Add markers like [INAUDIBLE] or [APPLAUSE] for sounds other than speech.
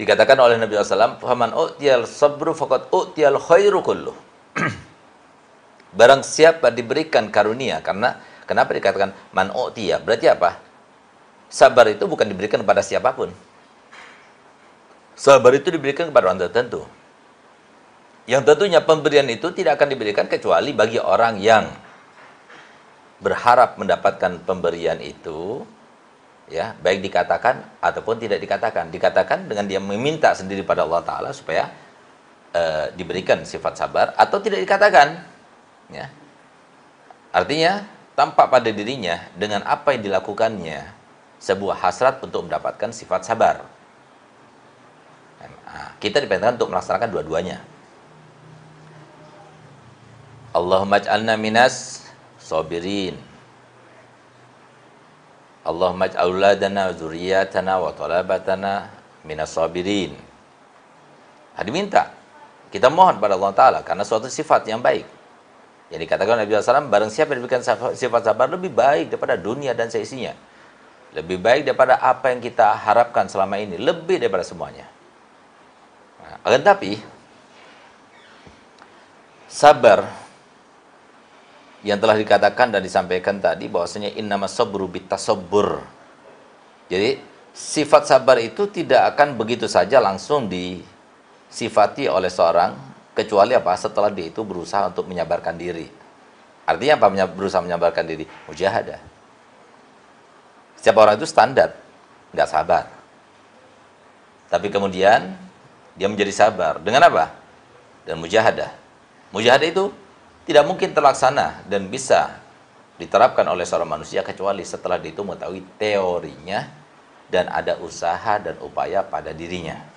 Dikatakan oleh Nabi SAW, "Faman u'tiyal sabru faqad u'tiyal khairu kulluh." [CLEARS THROAT] Barang siapa diberikan karunia karena kenapa dikatakan man u'tiya? Berarti apa? Sabar itu bukan diberikan kepada siapa pun. Sabar itu diberikan kepada orang tertentu. Yang tentunya pemberian itu tidak akan diberikan kecuali bagi orang yang berharap mendapatkan pemberian itu ya baik dikatakan ataupun tidak dikatakan. Dikatakan dengan dia meminta sendiri pada Allah Taala supaya uh, diberikan sifat sabar atau tidak dikatakan. Ya. Artinya tampak pada dirinya dengan apa yang dilakukannya sebuah hasrat untuk mendapatkan sifat sabar. Nah, kita diperintahkan untuk melaksanakan dua-duanya. Allahumma ij'alna minas sabirin Allahumma ij'al auladana wa talabatana minas sabirin. Nah, diminta. Kita mohon pada Allah Ta'ala karena suatu sifat yang baik. Yang dikatakan Nabi SAW, barang siapa yang diberikan sifat sabar lebih baik daripada dunia dan seisinya. Lebih baik daripada apa yang kita harapkan selama ini. Lebih daripada semuanya. Nah, akan tapi, sabar yang telah dikatakan dan disampaikan tadi bahwasanya innama sabru bitasabbur. Jadi sifat sabar itu tidak akan begitu saja langsung disifati oleh seorang kecuali apa setelah dia itu berusaha untuk menyabarkan diri. Artinya apa berusaha menyabarkan diri? Mujahadah. Setiap orang itu standar, nggak sabar. Tapi kemudian dia menjadi sabar dengan apa? Dan mujahadah. Mujahadah itu tidak mungkin terlaksana dan bisa diterapkan oleh seorang manusia kecuali setelah itu mengetahui teorinya dan ada usaha dan upaya pada dirinya.